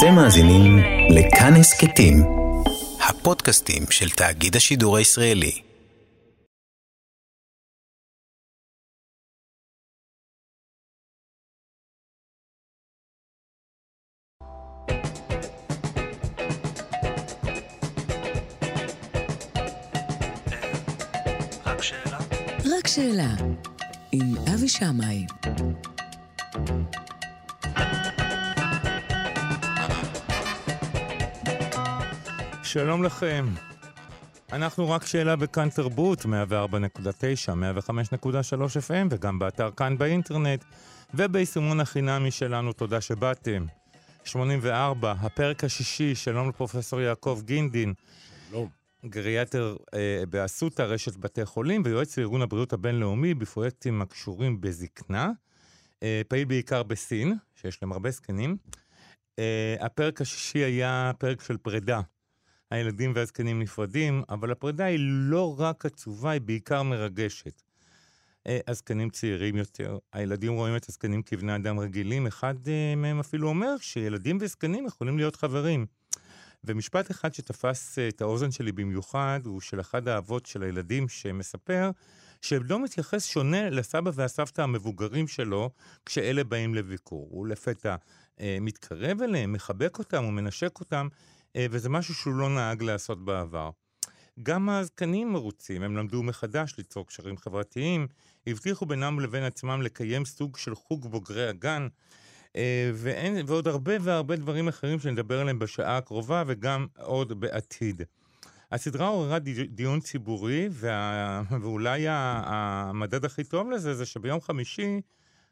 אתם מאזינים לכאן הסכתים, הפודקאסטים של תאגיד השידור הישראלי. רק שאלה. רק שאלה, עם אבי שמאי. שלום לכם. אנחנו רק שאלה בכאן תרבות, 104.9, 105.3 FM, וגם באתר כאן באינטרנט, וביישומון החינמי שלנו, תודה שבאתם. 84, הפרק השישי, שלום לפרופסור יעקב גינדין. שלום. גריאטר אה, באסותא, רשת בתי חולים, ויועץ לארגון הבריאות הבינלאומי בפרויקטים הקשורים בזקנה. אה, פעיל בעיקר בסין, שיש להם הרבה זקנים. אה, הפרק השישי היה פרק של פרידה. הילדים והזקנים נפרדים, אבל הפרידה היא לא רק עצובה, היא בעיקר מרגשת. אה, הזקנים צעירים יותר, הילדים רואים את הזקנים כבני אדם רגילים, אחד אה, מהם אפילו אומר שילדים וזקנים יכולים להיות חברים. ומשפט אחד שתפס אה, את האוזן שלי במיוחד, הוא של אחד האבות של הילדים שמספר שבנו מתייחס שונה לסבא והסבתא המבוגרים שלו כשאלה באים לביקור. הוא לפתע אה, מתקרב אליהם, מחבק אותם, הוא מנשק אותם, וזה משהו שהוא לא נהג לעשות בעבר. גם הזקנים מרוצים, הם למדו מחדש ליצור קשרים חברתיים, הבטיחו בינם לבין עצמם לקיים סוג של חוג בוגרי הגן, אה, ואין, ועוד הרבה והרבה דברים אחרים שנדבר עליהם בשעה הקרובה וגם עוד בעתיד. הסדרה עוררה די- דיון ציבורי, וה... ואולי המדד הכי טוב לזה זה שביום חמישי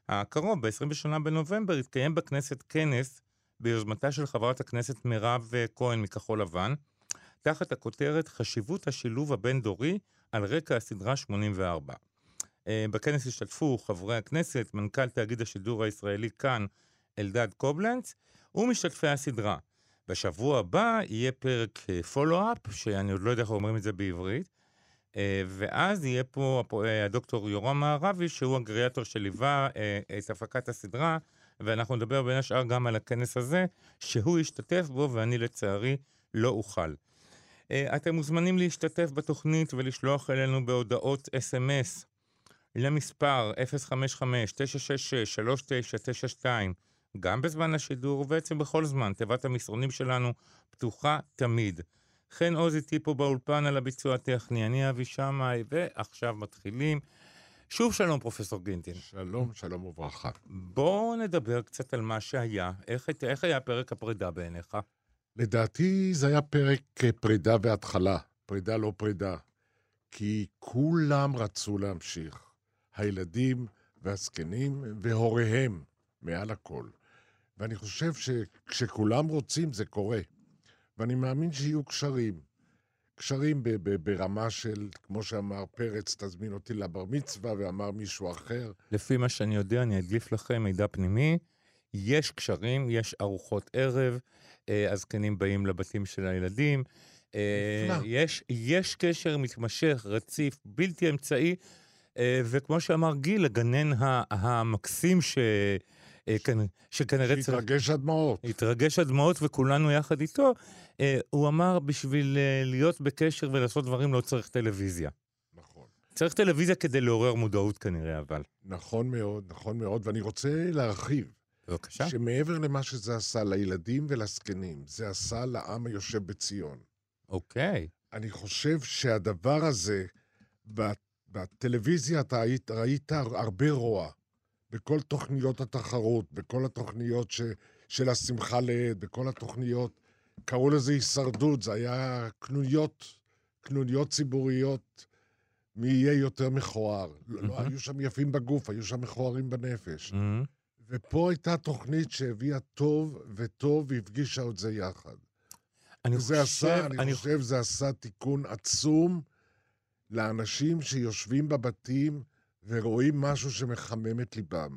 הקרוב, ב-28 בנובמבר, יתקיים בכנסת כנס ביוזמתה של חברת הכנסת מירב אה, כהן מכחול לבן, תחת הכותרת חשיבות השילוב הבין-דורי על רקע הסדרה 84. אה, בכנס השתתפו חברי הכנסת, מנכ"ל תאגיד השידור הישראלי כאן, אלדד קובלנץ, ומשתתפי הסדרה. בשבוע הבא יהיה פרק פולו-אפ, שאני עוד לא יודע איך אומרים את זה בעברית, אה, ואז יהיה פה אה, הדוקטור יורם מערבי, שהוא הגריאטור שליווה אה, את הפקת הסדרה, ואנחנו נדבר בין השאר גם על הכנס הזה, שהוא ישתתף בו ואני לצערי לא אוכל. אה, אתם מוזמנים להשתתף בתוכנית ולשלוח אלינו בהודעות אס.אם.אס למספר 055-966-3992, גם בזמן השידור ובעצם בכל זמן. תיבת המסרונים שלנו פתוחה תמיד. חן עוז איתי פה באולפן על הביצוע הטכני, אני אבי שמאי, ועכשיו מתחילים. שוב שלום, פרופסור גינטין. שלום, שלום וברכה. בואו נדבר קצת על מה שהיה. איך, איך היה פרק הפרידה בעיניך? לדעתי זה היה פרק אה, פרידה והתחלה, פרידה לא פרידה, כי כולם רצו להמשיך. הילדים והזקנים והוריהם, מעל הכל. ואני חושב שכשכולם רוצים זה קורה. ואני מאמין שיהיו קשרים. קשרים ב- ב- ברמה של, כמו שאמר פרץ, תזמין אותי לבר מצווה, ואמר מישהו אחר. לפי מה שאני יודע, אני אדליף לכם מידע פנימי. יש קשרים, יש ארוחות ערב, אה, הזקנים באים לבתים של הילדים. אה. יש, יש קשר מתמשך, רציף, בלתי אמצעי, אה, וכמו שאמר גיל, הגנן המקסים ש, שכנראה צריך... שהתרגש עד דמעות. התרגש עד דמעות וכולנו יחד איתו, אה, הוא אמר, בשביל אה, להיות בקשר ולעשות דברים לא צריך טלוויזיה. נכון. צריך טלוויזיה כדי לעורר מודעות כנראה, אבל. נכון מאוד, נכון מאוד, ואני רוצה להרחיב, בבקשה. שמעבר למה שזה עשה לילדים ולזקנים, זה עשה לעם היושב בציון. אוקיי. אני חושב שהדבר הזה, בטלוויזיה אתה היית, ראית הרבה רוע. בכל תוכניות התחרות, בכל התוכניות ש, של השמחה לאיד, בכל התוכניות, קראו לזה הישרדות, זה היה קנוניות, קנוניות ציבוריות, מי יהיה יותר מכוער. לא, לא, מהמם. היו שם יפים בגוף, היו שם מכוערים בנפש. Mhm. ופה הייתה תוכנית שהביאה טוב וטוב והפגישה את זה יחד. אני חושב, עשה, אני, אני חושב, זה עשה תיקון עצום לאנשים שיושבים בבתים ורואים משהו שמחמם את ליבם.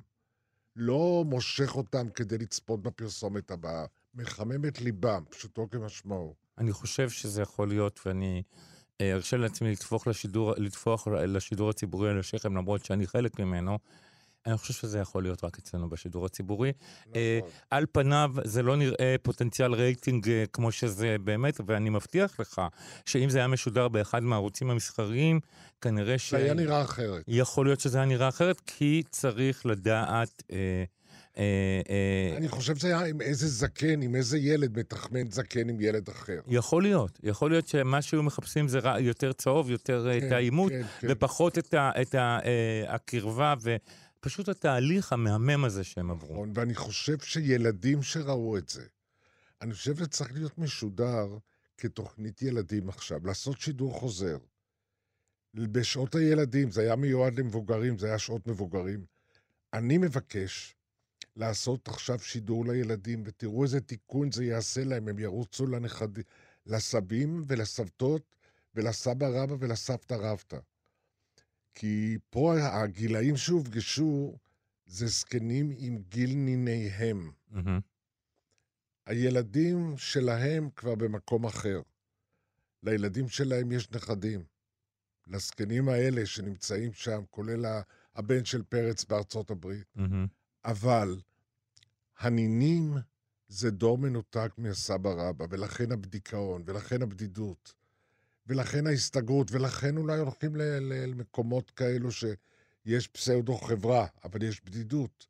לא מושך אותם כדי לצפות בפרסומת הבאה, מחמם את ליבם, פשוטו כמשמעו. אני חושב שזה יכול להיות, ואני אה, ארשה לעצמי לטפוח לשידור, לשידור הציבורי על השכם, למרות שאני חלק ממנו. אני חושב שזה יכול להיות רק אצלנו בשידור הציבורי. אה, נכון. על פניו זה לא נראה פוטנציאל רייטינג אה, כמו שזה באמת, ואני מבטיח לך שאם זה היה משודר באחד מהערוצים המסחריים, כנראה ש... זה היה נראה אחרת. יכול להיות שזה היה נראה אחרת, כי צריך לדעת... אה, אה, אה, אני חושב שזה היה עם איזה זקן, עם איזה ילד מתחמן זקן עם ילד אחר. יכול להיות, יכול להיות שמה שהיו מחפשים זה יותר צהוב, יותר אה, את כן, העימות, כן, כן. ופחות את אה, הקרבה, ופשוט התהליך המהמם הזה שהם עברו. נכון, ואני חושב שילדים שראו את זה, אני חושב שזה צריך להיות משודר כתוכנית ילדים עכשיו, לעשות שידור חוזר. בשעות הילדים, זה היה מיועד למבוגרים, זה היה שעות מבוגרים. אני מבקש לעשות עכשיו שידור לילדים, ותראו איזה תיקון זה יעשה להם, הם ירוצו לנכד... לסבים ולסבתות ולסבא רבא ולסבתא רבתא. כי פה הגילאים שהופגשו זה זקנים עם גיל ניניהם. הילדים שלהם כבר במקום אחר. לילדים שלהם יש נכדים. לזקנים האלה שנמצאים שם, כולל הבן של פרץ בארצות הברית. מהמם. אבל הנינים זה דור מנותק מהסבא רבא, ולכן הבדיכאון, ולכן הבדידות, ולכן ההסתגרות, ולכן אולי הולכים למקומות כאלו שיש פסאודו-חברה, אבל יש בדידות.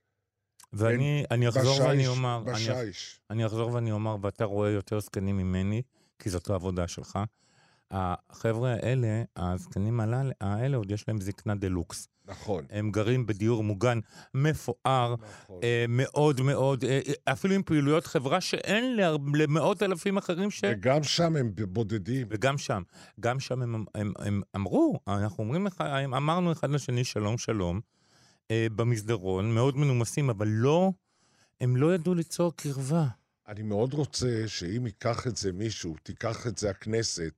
ואני אני אחזור בשיש, ואני אומר, אני, בשיש. אני אחזור ואני אומר, ואתה רואה יותר זקנים ממני, כי זאת העבודה שלך. החבר'ה האלה, הזקנים האלה, עוד יש להם זקנה דה לוקס. נכון. הם גרים בדיור מוגן מפואר, נכון. אה, מאוד מאוד, אה, אה, אפילו עם פעילויות חברה שאין להר- למאות אלפים אחרים ש... וגם שם הם בודדים. וגם שם, גם שם הם, הם, הם אמרו, אנחנו אומרים לך, אמרנו אחד לשני שלום שלום, אה, במסדרון, מאוד מנומסים, אבל לא, הם לא ידעו ליצור קרבה. אני מאוד רוצה שאם ייקח את זה מישהו, תיקח את זה הכנסת,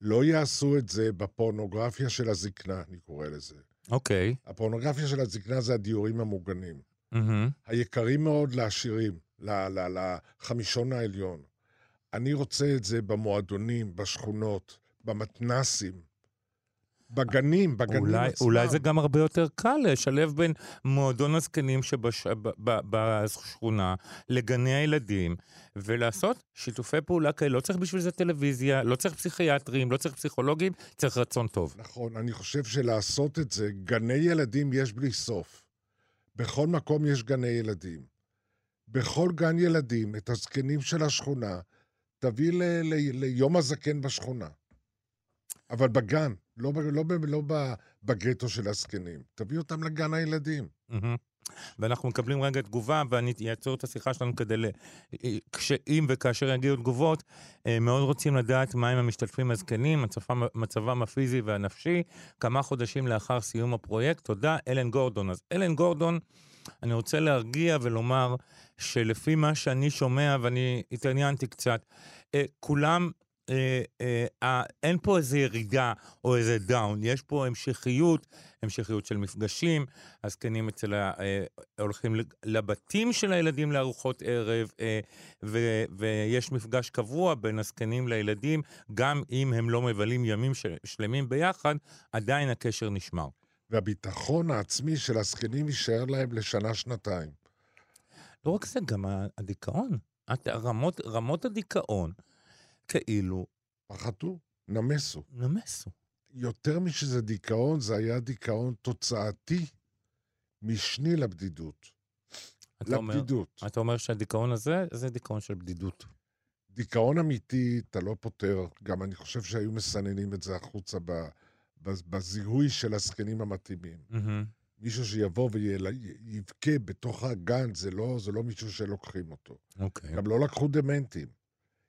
לא יעשו את זה בפורנוגרפיה של הזקנה, אני קורא לזה. אוקיי. הפורנוגרפיה של הזקנה זה הדיורים המוגנים. מהמם. היקרים מאוד לעשירים, ל- ל- לחמישון העליון. אני רוצה את זה במועדונים, בשכונות, במתנסים, בגנים, בגנים אולי, עצמם. אולי זה גם הרבה יותר קל לשלב בין מועדון הזקנים שבשכונה לגני הילדים, ולעשות שיתופי פעולה כאלה. לא צריך בשביל זה טלוויזיה, לא צריך פסיכיאטרים, לא צריך פסיכולוגים, צריך רצון טוב. נכון, אני חושב שלעשות את זה, גני ילדים יש בלי סוף. בכל מקום יש גני ילדים. בכל גן ילדים, את הזקנים של השכונה, תביא ל- ל- ליום הזקן בשכונה. אבל בגן, לא, לא, לא ב- בגטו של הזקנים. תביא אותם לגן הילדים. ואנחנו מקבלים רגע תגובה, ואני אעצור את השיחה שלנו כדי ל... כשאם וכאשר יגיעו תגובות, אה, מאוד רוצים לדעת מהם המשתתפים הזקנים, מצבם, מצבם הפיזי והנפשי, כמה חודשים לאחר סיום הפרויקט. תודה, אלן גורדון. אז אלן גורדון, אני רוצה להרגיע ולומר שלפי מה שאני שומע, ואני התעניינתי קצת, אה, כולם אה, אה, אה, אין פה איזה ירידה או איזה דאון, יש פה המשכיות, המשכיות של מפגשים, הזקנים אצל ה... אה, הולכים לבתים של הילדים לארוחות ערב, אה, ו, ויש מפגש קבוע בין הזקנים לילדים, גם אם הם לא מבלים ימים של, שלמים ביחד, עדיין הקשר נשמר. והביטחון העצמי של הזקנים יישאר להם לשנה-שנתיים. לא רק זה, גם הדיכאון. רמות, רמות הדיכאון כאילו פחדו, נמסו. נמסו. יותר משזה דיכאון, זה היה דיכאון תוצאתי משני לבדידות. אתה אומר, לבדידות. אתה אומר שהדיכאון הזה, זה דיכאון של בדידות. דיכאון אמיתי, אתה לא פותר. גם אני חושב שהיו מסננים את זה החוצה ב, ב, בזיהוי של הזקנים המתאימים. מהמם. מישהו שיבוא ויבכה בתוך הגן, זה לא, זה לא מישהו שלוקחים אותו. אוקיי. גם לא לקחו דמנטים.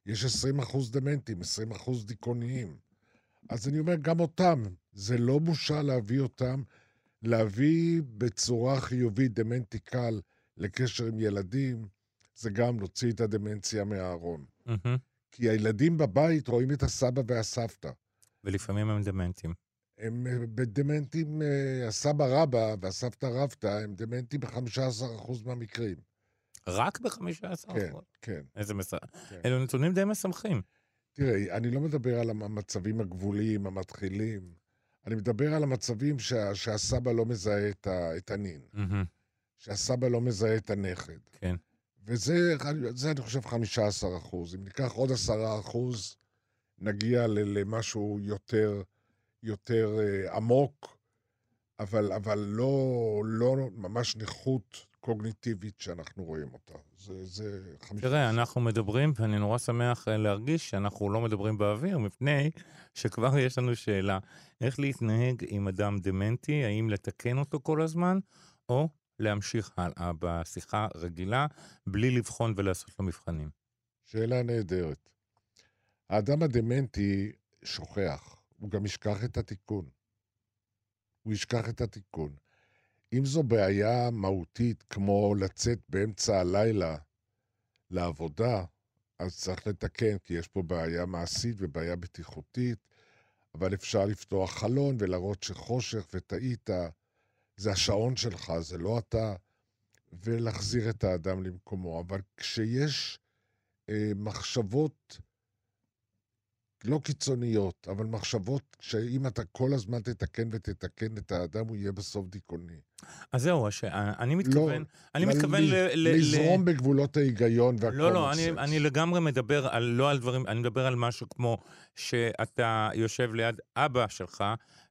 יש 20 אחוז דמנטים, 20 אחוז דיכאוניים. אז אני אומר, גם אותם, זה לא בושה להביא אותם, להביא בצורה חיובית דמנטי קל לקשר עם ילדים, זה גם להוציא את הדמנציה מהארון. מהמם. כי הילדים בבית רואים את הסבא והסבתא. ולפעמים הם דמנטים. הם אה, בדמנטים, אה, הסבא רבא והסבתא רבתא, הם דמנטים ב-15% מהמקרים. רק ב-15%. כן, כן. איזה מס... כן. אלו נתונים די משמחים. תראה, אני לא מדבר על המצבים הגבוליים, המתחילים. אני מדבר על המצבים שה, שהסבא לא מזהה את, ה, את הנין, מהמם, שהסבא לא מזהה את הנכד. כן. וזה, זה אני חושב 15 אחוז. אם ניקח עוד 10 אחוז, נגיע ל- למשהו יותר, יותר אה, עמוק, אבל, אבל לא, לא ממש נכות קוגניטיבית שאנחנו רואים אותה. זה, זה 15. תראה, אנחנו מדברים, ואני נורא שמח אה, להרגיש שאנחנו לא מדברים באוויר, מפני שכבר יש לנו שאלה, איך להתנהג עם אדם דמנטי, האם לתקן אותו כל הזמן, או להמשיך הלאה בשיחה רגילה, בלי לבחון ולעשות לו מבחנים. שאלה נהדרת. האדם הדמנטי שוכח, הוא גם ישכח את התיקון. הוא ישכח את התיקון. אם זו בעיה מהותית, כמו לצאת באמצע הלילה לעבודה, אז צריך לתקן, כי יש פה בעיה מעשית ובעיה בטיחותית, אבל אפשר לפתוח חלון ולהראות שחושך וטעית, זה השעון שלך, זה לא אתה, ולהחזיר את האדם למקומו. אבל כשיש אה, מחשבות לא קיצוניות, אבל מחשבות שאם אתה כל הזמן תתקן ותתקן את האדם, הוא יהיה בסוף דיכאוני. אז זהו, הש... אני מתכוון, אני אבל מתכוון ל- ל... ל- לזרום בגבולות ההיגיון והקומון לא, לא, אני, אני לגמרי מדבר על, לא על דברים, אני מדבר על משהו כמו שאתה יושב ליד אבא שלך,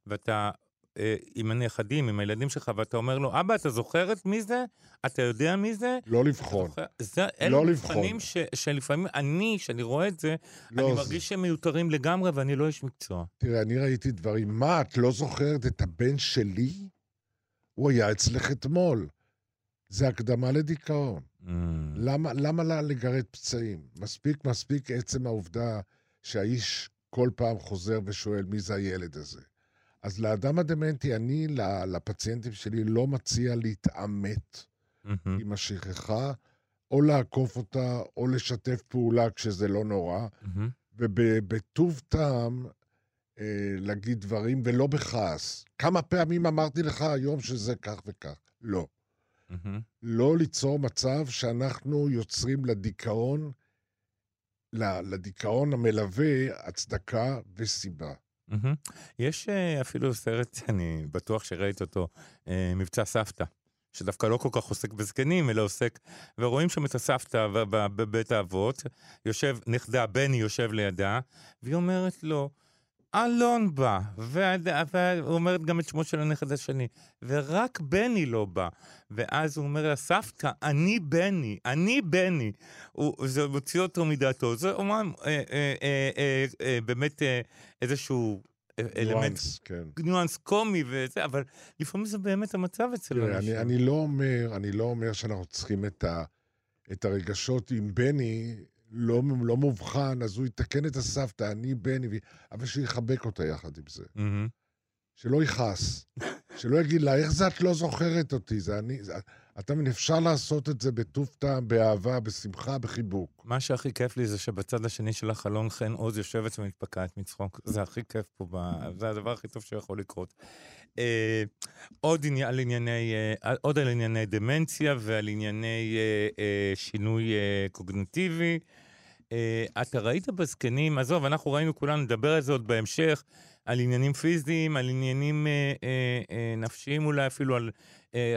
ואתה אה, עם הנכדים, עם הילדים שלך, ואתה אומר לו, אבא, אתה זוכר את מי זה? אתה יודע מי זה? לא לבחון. זוכר?" זה, אלה לא מבחנים. ש, שלפעמים אני, כשאני רואה את זה, לא, אני זה- מרגיש שהם מיותרים לגמרי, ואני לא איש מקצוע. תראה, אני ראיתי דברים. מה, את לא זוכרת את הבן שלי? הוא היה אצלך אתמול. זה הקדמה לדיכאון. Mm, למה, למה לה לגרד פצעים? מספיק, מספיק עצם העובדה שהאיש כל פעם חוזר ושואל מי זה הילד הזה. אז לאדם הדמנטי, אני לפציינטים שלי לא מציע להתעמת מהמם, עם השכחה, או לעקוף אותה, או לשתף פעולה כשזה לא נורא, מהמם. ובטוב טעם אה, להגיד דברים, ולא בכעס. כמה פעמים אמרתי לך היום שזה כך וכך? לא. מהמם. לא ליצור מצב שאנחנו יוצרים לדיכאון, לדיכאון המלווה, הצדקה וסיבה. מהמם. יש אה, אפילו סרט, אני בטוח שראית אותו, אה, מבצע סבתא, שדווקא לא כל כך עוסק בזקנים, אלא עוסק, ורואים שם את הסבתא בבית האבות, יושב, נכדה, בני יושב לידה, והיא אומרת לו, אלון בא, והד- והוא אומרת גם את שמו של הנכד השני, ורק בני לא בא. ואז הוא אומר לה, סבתא, אני בני, אני בני. הוא, זה מוציא אותו מדעתו. זה אומנם אה, אה, אה, אה, אה, באמת אה, איזשהו אלמנט, ניואנס, כן. ניואנס קומי וזה, אבל לפעמים זה באמת המצב אצל אנשים. אני, אני לא אומר, אני לא אומר שאנחנו צריכים את, ה, את הרגשות עם בני לא, לא מובחן, אז הוא יתקן את הסבתא, אני בני, ו- אבל שיחבק אותה יחד עם זה. מהמם. שלא יכעס. שלא יגיד לה, איך זה את לא זוכרת אותי? זה אני... זה, אתה מבין, אפשר לעשות את זה בטוב טעם, באהבה, בשמחה, בחיבוק. מה שהכי כיף לי זה שבצד השני של החלון חן עוז יושבת ומתפקעת מצחוק. זה הכי כיף פה, ב... זה הדבר הכי טוב שיכול לקרות. אה, עוד, עניין, על ענייני, אה, עוד על ענייני דמנציה ועל ענייני אה, אה, שינוי אה, קוגניטיבי. אה, אתה ראית בזקנים, עזוב, אנחנו ראינו כולנו, נדבר על זה עוד בהמשך, על עניינים פיזיים, על עניינים אה, אה, אה, נפשיים אולי, אפילו על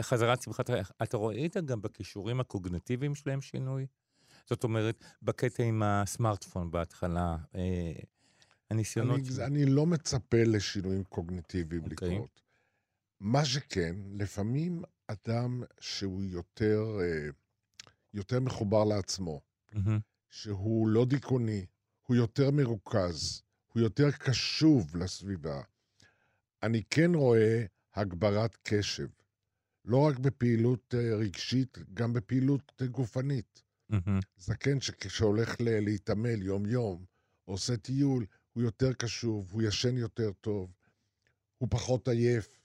חזרת שמחת חיים. אתה ראית גם בכישורים הקוגניטיביים שלהם שינוי? זאת אומרת, בקטע עם הסמארטפון בהתחלה, אה, הניסיונות... אני, אני לא מצפה לשינויים קוגניטיביים אוקיי. לקרות. מה שכן, לפעמים אדם שהוא יותר, אה, יותר מחובר לעצמו, מהמם, שהוא לא דיכאוני, הוא יותר מרוכז, הוא יותר קשוב לסביבה. אני כן רואה הגברת קשב, לא רק בפעילות אה, רגשית, גם בפעילות אה, גופנית. מהמם, זקן שכשהולך ל- להתעמל יום-יום, עושה טיול, הוא יותר קשוב, הוא ישן יותר טוב, הוא פחות עייף,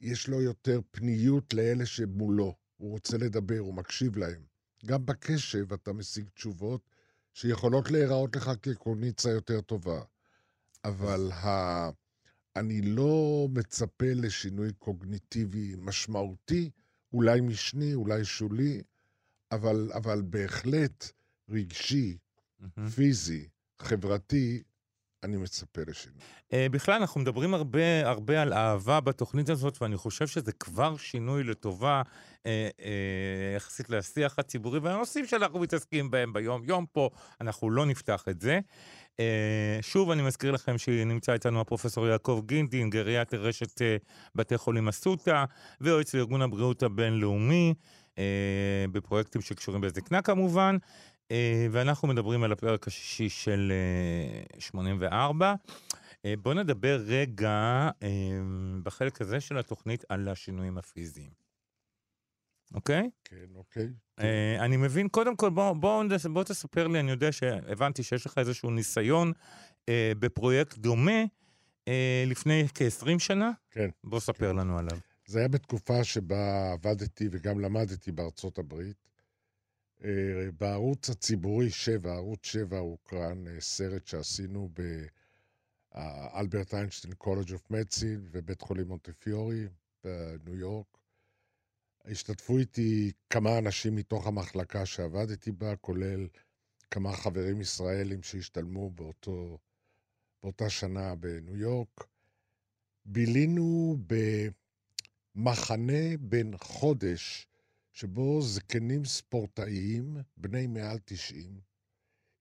יש לו יותר פניות לאלה שמולו, הוא רוצה לדבר, הוא מקשיב להם. גם בקשב אתה משיג תשובות שיכולות להיראות לך כקוניצה יותר טובה. אבל ה... אני לא מצפה לשינוי קוגניטיבי משמעותי, אולי משני, אולי שולי, אבל, אבל בהחלט רגשי, מהמם. פיזי, חברתי, אני מצפה לשינוי. אה, בכלל, אנחנו מדברים הרבה, הרבה על אהבה בתוכנית הזאת, ואני חושב שזה כבר שינוי לטובה אה, אה, יחסית לשיח הציבורי והנושאים שאנחנו מתעסקים בהם ביום-יום פה, אנחנו לא נפתח את זה. אה, שוב, אני מזכיר לכם שנמצא איתנו הפרופסור יעקב גינדין, גריאטר רשת אה, בתי חולים אסותא, ויועץ לארגון הבריאות הבינלאומי, אה, בפרויקטים שקשורים בזקנה כמובן. אה, ואנחנו מדברים על הפרק השישי של אה, 84. אה, בואו נדבר רגע אה, בחלק הזה של התוכנית על השינויים הפיזיים. אוקיי? כן, אוקיי. אה, אני מבין, קודם כל, בוא, בוא, בוא תספר לי, אני יודע שהבנתי שיש לך איזשהו ניסיון אה, בפרויקט דומה אה, לפני כ-20 שנה. כן. בוא ספר לנו עליו. זה היה בתקופה שבה עבדתי וגם למדתי בארצות הברית. אה, בערוץ הציבורי 7, ערוץ 7 הוקרן אה, סרט שעשינו באלברט איינשטיין College of Medicine ובית חולים מונטפיורי בניו יורק. השתתפו איתי כמה אנשים מתוך המחלקה שעבדתי בה, כולל כמה חברים ישראלים שהשתלמו באותו, באותה שנה בניו יורק. בילינו במחנה בן חודש, שבו זקנים ספורטאיים, בני מעל 90,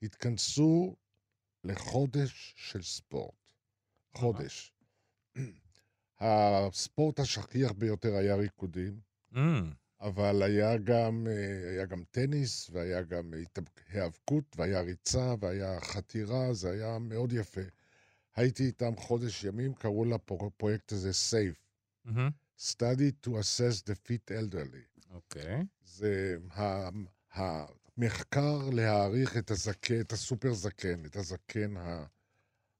התכנסו לחודש של ספורט. חודש. הספורט השכיח ביותר היה ריקודים, Mm, אבל היה גם, אה, היה גם טניס, והיה גם היאבקות, והיה ריצה, והיה חתירה, זה היה מאוד יפה. הייתי איתם חודש ימים, קראו לפרויקט הזה SAFE, מהמם. Study to Assess the Fit Elderly. אוקיי. זה ה- המחקר להעריך את הזקן, את הסופר זקן, את הזקן ה-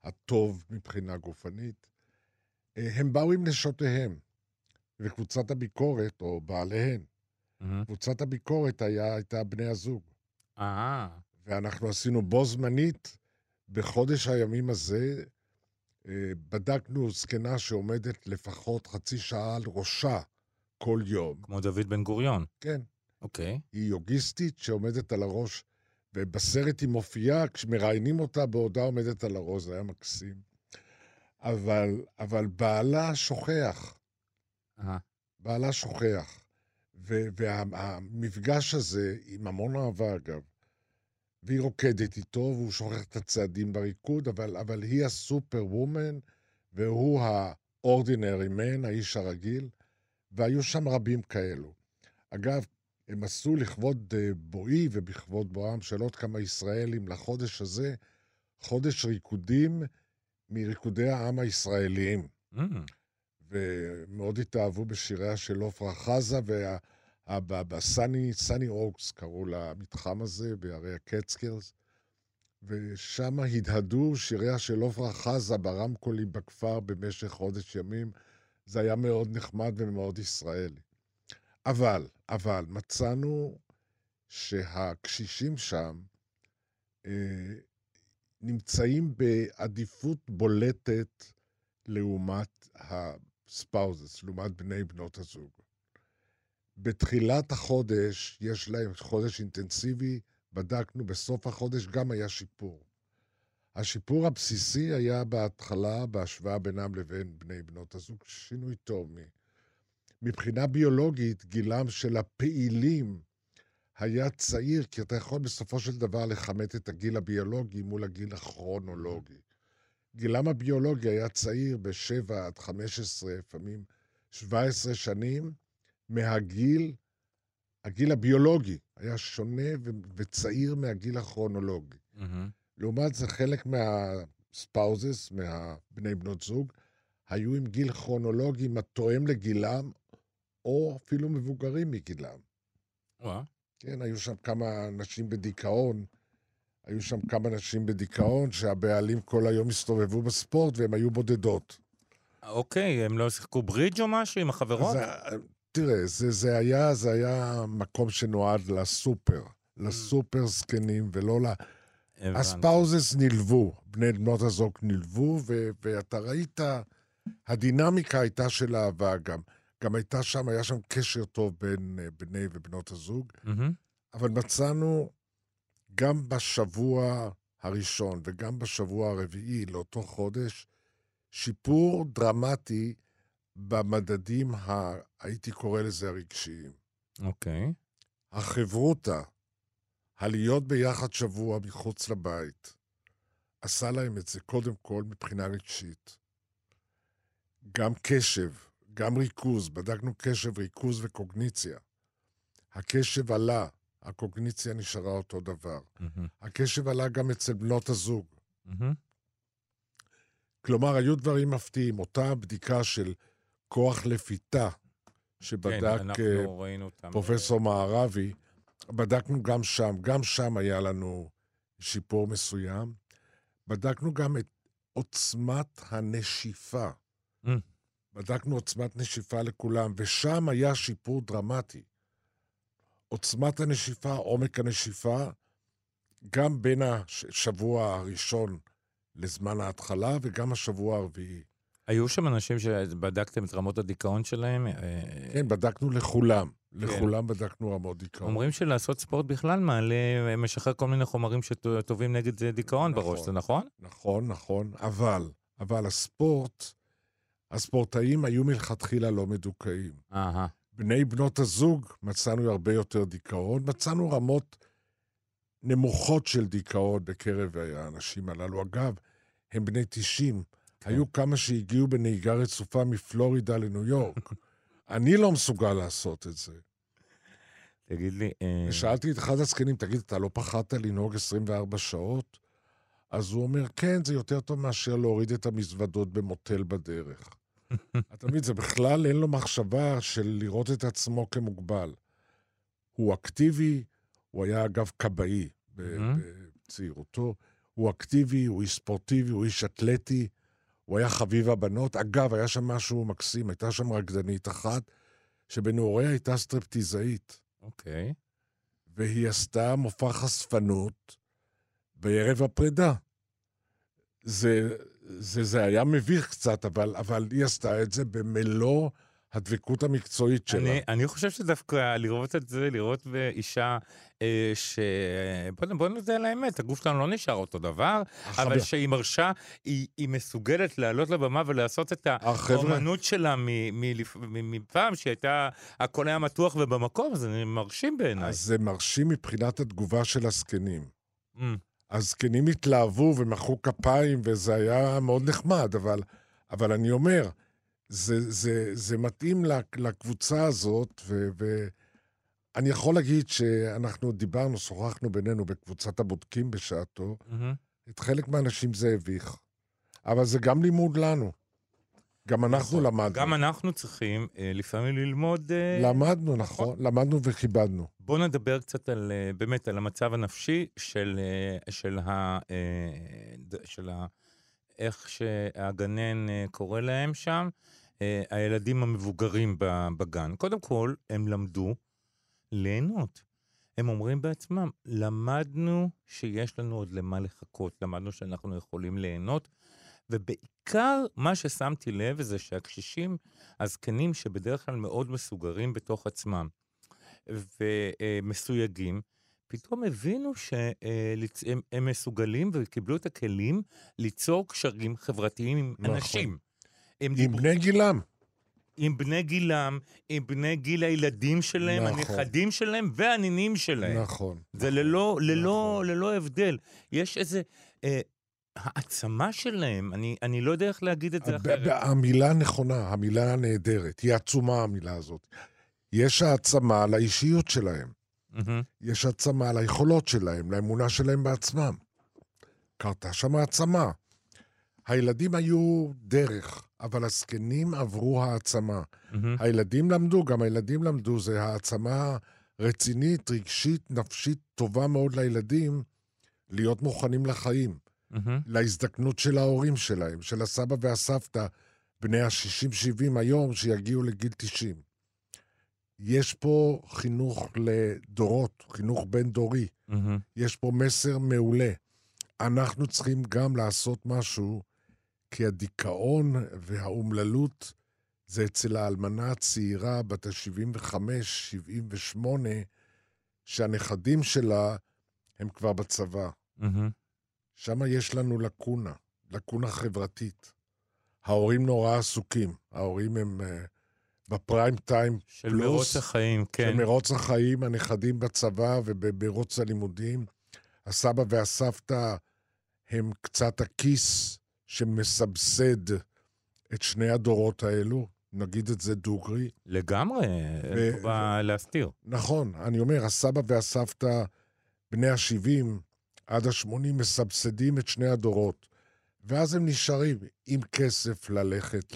הטוב מבחינה גופנית. אה, הם באו עם נשותיהם, וקבוצת הביקורת, או בעליהן, מהמם. קבוצת הביקורת היה, הייתה בני הזוג. אה, ואנחנו עשינו בו זמנית, בחודש הימים הזה, בדקנו זקנה שעומדת לפחות חצי שעה על ראשה כל יום. כמו דוד בן גוריון. כן, אוקיי. היא יוגיסטית שעומדת על הראש, ובסרט היא מופיעה, כשמראיינים אותה בעודה עומדת על הראש, זה היה מקסים. אבל, אבל בעלה שוכח, אה, בעלה שוכח. והמפגש הזה, עם המון אהבה אגב, והיא רוקדת איתו, והוא שוכח את הצעדים בריקוד, אבל, אבל היא הסופר וומן, והוא ה-ordinary man, האיש הרגיל, והיו שם רבים כאלו. אגב, הם עשו לכבוד אה, בואי ובכבוד בואם של עוד כמה ישראלים לחודש הזה, חודש ריקודים מריקודי העם הישראליים. mm, ומאוד התאהבו בשיריה של עופרה חזה, ובסאני, סאני אוקס קראו למתחם הזה, בערי הקצקרס, ושם הדהדו שיריה של עופרה חזה ברמקולים בכפר במשך חודש ימים. זה היה מאוד נחמד ומאוד ישראלי. אבל, אבל, מצאנו שהקשישים שם אה, נמצאים בעדיפות בולטת לעומת הספאוזס, לעומת בני בנות הזוג. בתחילת החודש, יש להם חודש אינטנסיבי, בדקנו, בסוף החודש גם היה שיפור. השיפור הבסיסי היה בהתחלה, בהשוואה בינם לבין בני בנות הזוג, שינוי טוב. מבחינה ביולוגית, גילם של הפעילים היה צעיר, כי אתה יכול בסופו של דבר לכמת את הגיל הביולוגי מול הגיל הכרונולוגי. גילם הביולוגי היה צעיר ב-7 עד 15, לפעמים 17 שנים, מהגיל, הגיל הביולוגי היה שונה וצעיר מהגיל הכרונולוגי. מהמם. לעומת זה, חלק מהספאוזס, מהבני בנות זוג, היו עם גיל כרונולוגי התואם לגילם, או אפילו מבוגרים מגילם. וואה. כן, היו שם כמה נשים בדיכאון, היו שם כמה נשים בדיכאון שהבעלים כל היום הסתובבו בספורט והם היו בודדות. אוקיי, הם לא שיחקו ברידג' או משהו עם החברות? זה, תראה, זה, זה, היה, זה היה מקום שנועד לסופר, לסופר זקנים, ולא ל... הבנתי. הספאוזס נלוו, בני בנות הזוג נלוו, ו- ואתה ראית, הדינמיקה הייתה של אהבה גם. גם הייתה שם, היה שם קשר טוב בין בני ובנות הזוג, מהמם. אבל מצאנו גם בשבוע הראשון וגם בשבוע הרביעי לאותו חודש, שיפור דרמטי במדדים, ה... הייתי קורא לזה הרגשיים. אוקיי. החברותא, הלהיות ביחד שבוע מחוץ לבית, עשה להם את זה קודם כל מבחינה רגשית. גם קשב, גם ריכוז, בדקנו קשב, ריכוז וקוגניציה. הקשב עלה, הקוגניציה נשארה אותו דבר. מהמם, הקשב עלה גם אצל בנות הזוג. מהמם. כלומר, היו דברים מפתיעים. אותה בדיקה של כוח לפיתה, כן, שבדק אה, ראינו אותם. פרופסור מערבי, בדקנו גם שם, גם שם היה לנו שיפור מסוים. בדקנו גם את עוצמת הנשיפה. Mm. בדקנו עוצמת נשיפה לכולם, ושם היה שיפור דרמטי. עוצמת הנשיפה, עומק הנשיפה, גם בין השבוע הראשון לזמן ההתחלה וגם השבוע הרביעי. היו שם אנשים שבדקתם את רמות הדיכאון שלהם? אה, כן, בדקנו לכולם. לכולם בדקנו רמות דיכאון. אומרים שלעשות ספורט בכלל מעלה, משחרר כל מיני חומרים שטובים נגד זה דיכאון נכון. בראש, זה נכון? נכון, נכון, אבל, אבל הספורט, הספורטאים היו מלכתחילה לא מדוכאים. אהה. בני בנות הזוג מצאנו הרבה יותר דיכאון, מצאנו רמות נמוכות של דיכאון בקרב האנשים הללו. אגב, הם בני 90. היו כמה שהגיעו בנהיגה רצופה מפלורידה לניו יורק. אני לא מסוגל לעשות את זה. תגיד לי, אה, ושאלתי את אחד הזקנים, תגיד, אתה לא פחדת לנהוג 24 שעות? אז הוא אומר, כן, זה יותר טוב מאשר להוריד את המזוודות במוטל בדרך. אתה מבין, זה בכלל אין לו מחשבה של לראות את עצמו כמוגבל. הוא אקטיבי, הוא היה אגב כבאי Mhm. בצעירותו, הוא אקטיבי, הוא איש ספורטיבי, הוא איש אתלטי, הוא היה חביב הבנות. אגב, היה שם משהו מקסים, הייתה שם רקדנית אחת, שבנעוריה הייתה סטרפטיזאית. אוקיי. והיא עשתה מופע חשפנות בערב הפרידה. זה, זה, זה היה מביך קצת, אבל, אבל היא עשתה את זה במלוא הדבקות המקצועית שלה. אני, אני חושב שדווקא לראות את זה, לראות באישה אה, ש... בוא, בוא נודה על האמת, הגוף שלנו לא נשאר אותו דבר, החבר- אבל שהיא מרשה, היא, היא מסוגלת לעלות לבמה ולעשות את האומנות שלה מפעם, שהייתה, הכל היה מתוח ובמקום, זה מרשים בעיניי. אז זה מרשים מבחינת התגובה של הזקנים. Mm, הזקנים התלהבו ומחאו כפיים, וזה היה מאוד נחמד, אבל, אבל אני אומר, זה, זה, זה מתאים לק- לקבוצה הזאת, ו, ואני יכול להגיד שאנחנו דיברנו, שוחחנו בינינו בקבוצת הבודקים בשעתו, מהמם. את חלק מהאנשים זה הביך. אבל זה גם לימוד לנו. גם אנחנו נכון. למדנו. גם אנחנו צריכים אה, לפעמים ללמוד... אה, למדנו, נכון. למדנו וכיבדנו. בואו נדבר קצת על, אה, באמת על המצב הנפשי של, אה, של, ה, אה, של ה... איך שהגנן אה, קורא להם שם, אה, הילדים המבוגרים בגן. קודם כל, הם למדו ליהנות. הם אומרים בעצמם, למדנו שיש לנו עוד למה לחכות, למדנו שאנחנו יכולים ליהנות, ובעיקר מה ששמתי לב זה שהקשישים הזקנים, שבדרך כלל מאוד מסוגרים בתוך עצמם ומסויגים, פתאום הבינו שהם הם מסוגלים וקיבלו את הכלים ליצור קשרים חברתיים עם נכון. אנשים. עם דיברו בני גילם. עם בני גילם, עם בני גיל הילדים שלהם, נכון. הנכדים שלהם והנינים שלהם. נכון. זה. ללא, ללא, נכון. ללא הבדל. יש איזה אה, העצמה שלהם, אני, אני לא יודע איך להגיד את זה אחרת. המילה הנכונה, המילה הנהדרת, היא עצומה המילה הזאת. יש העצמה לאישיות שלהם, מהמם. יש העצמה ליכולות שלהם, לאמונה שלהם בעצמם. קרתה שם העצמה. הילדים היו דרך, אבל הזקנים עברו העצמה. מהמם. הילדים למדו, גם הילדים למדו, זה העצמה רצינית, רגשית, נפשית, טובה מאוד לילדים, להיות מוכנים לחיים. מהמם. להזדקנות של ההורים שלהם, של הסבא והסבתא, בני ה-60-70 היום, שיגיעו לגיל 90. יש פה חינוך לדורות, חינוך בין-דורי. מהמם. יש פה מסר מעולה. אנחנו צריכים גם לעשות משהו, כי הדיכאון והאומללות זה אצל האלמנה הצעירה בת ה-75, 78, שהנכדים שלה הם כבר בצבא. מהמם. שם יש לנו לקונה, לקונה חברתית. ההורים נורא עסוקים, ההורים הם uh, בפריים טיים של פלוס, מרוץ החיים, כן. של מרוץ החיים, הנכדים בצבא ובמרוץ הלימודים. הסבא והסבתא הם קצת הכיס שמסבסד את שני הדורות האלו, נגיד את זה דוגרי. לגמרי, אין פה מה להסתיר. נכון, אני אומר, הסבא והסבתא, בני ה-70 עד ה-80, מסבסדים את שני הדורות. ואז הם נשארים עם כסף ללכת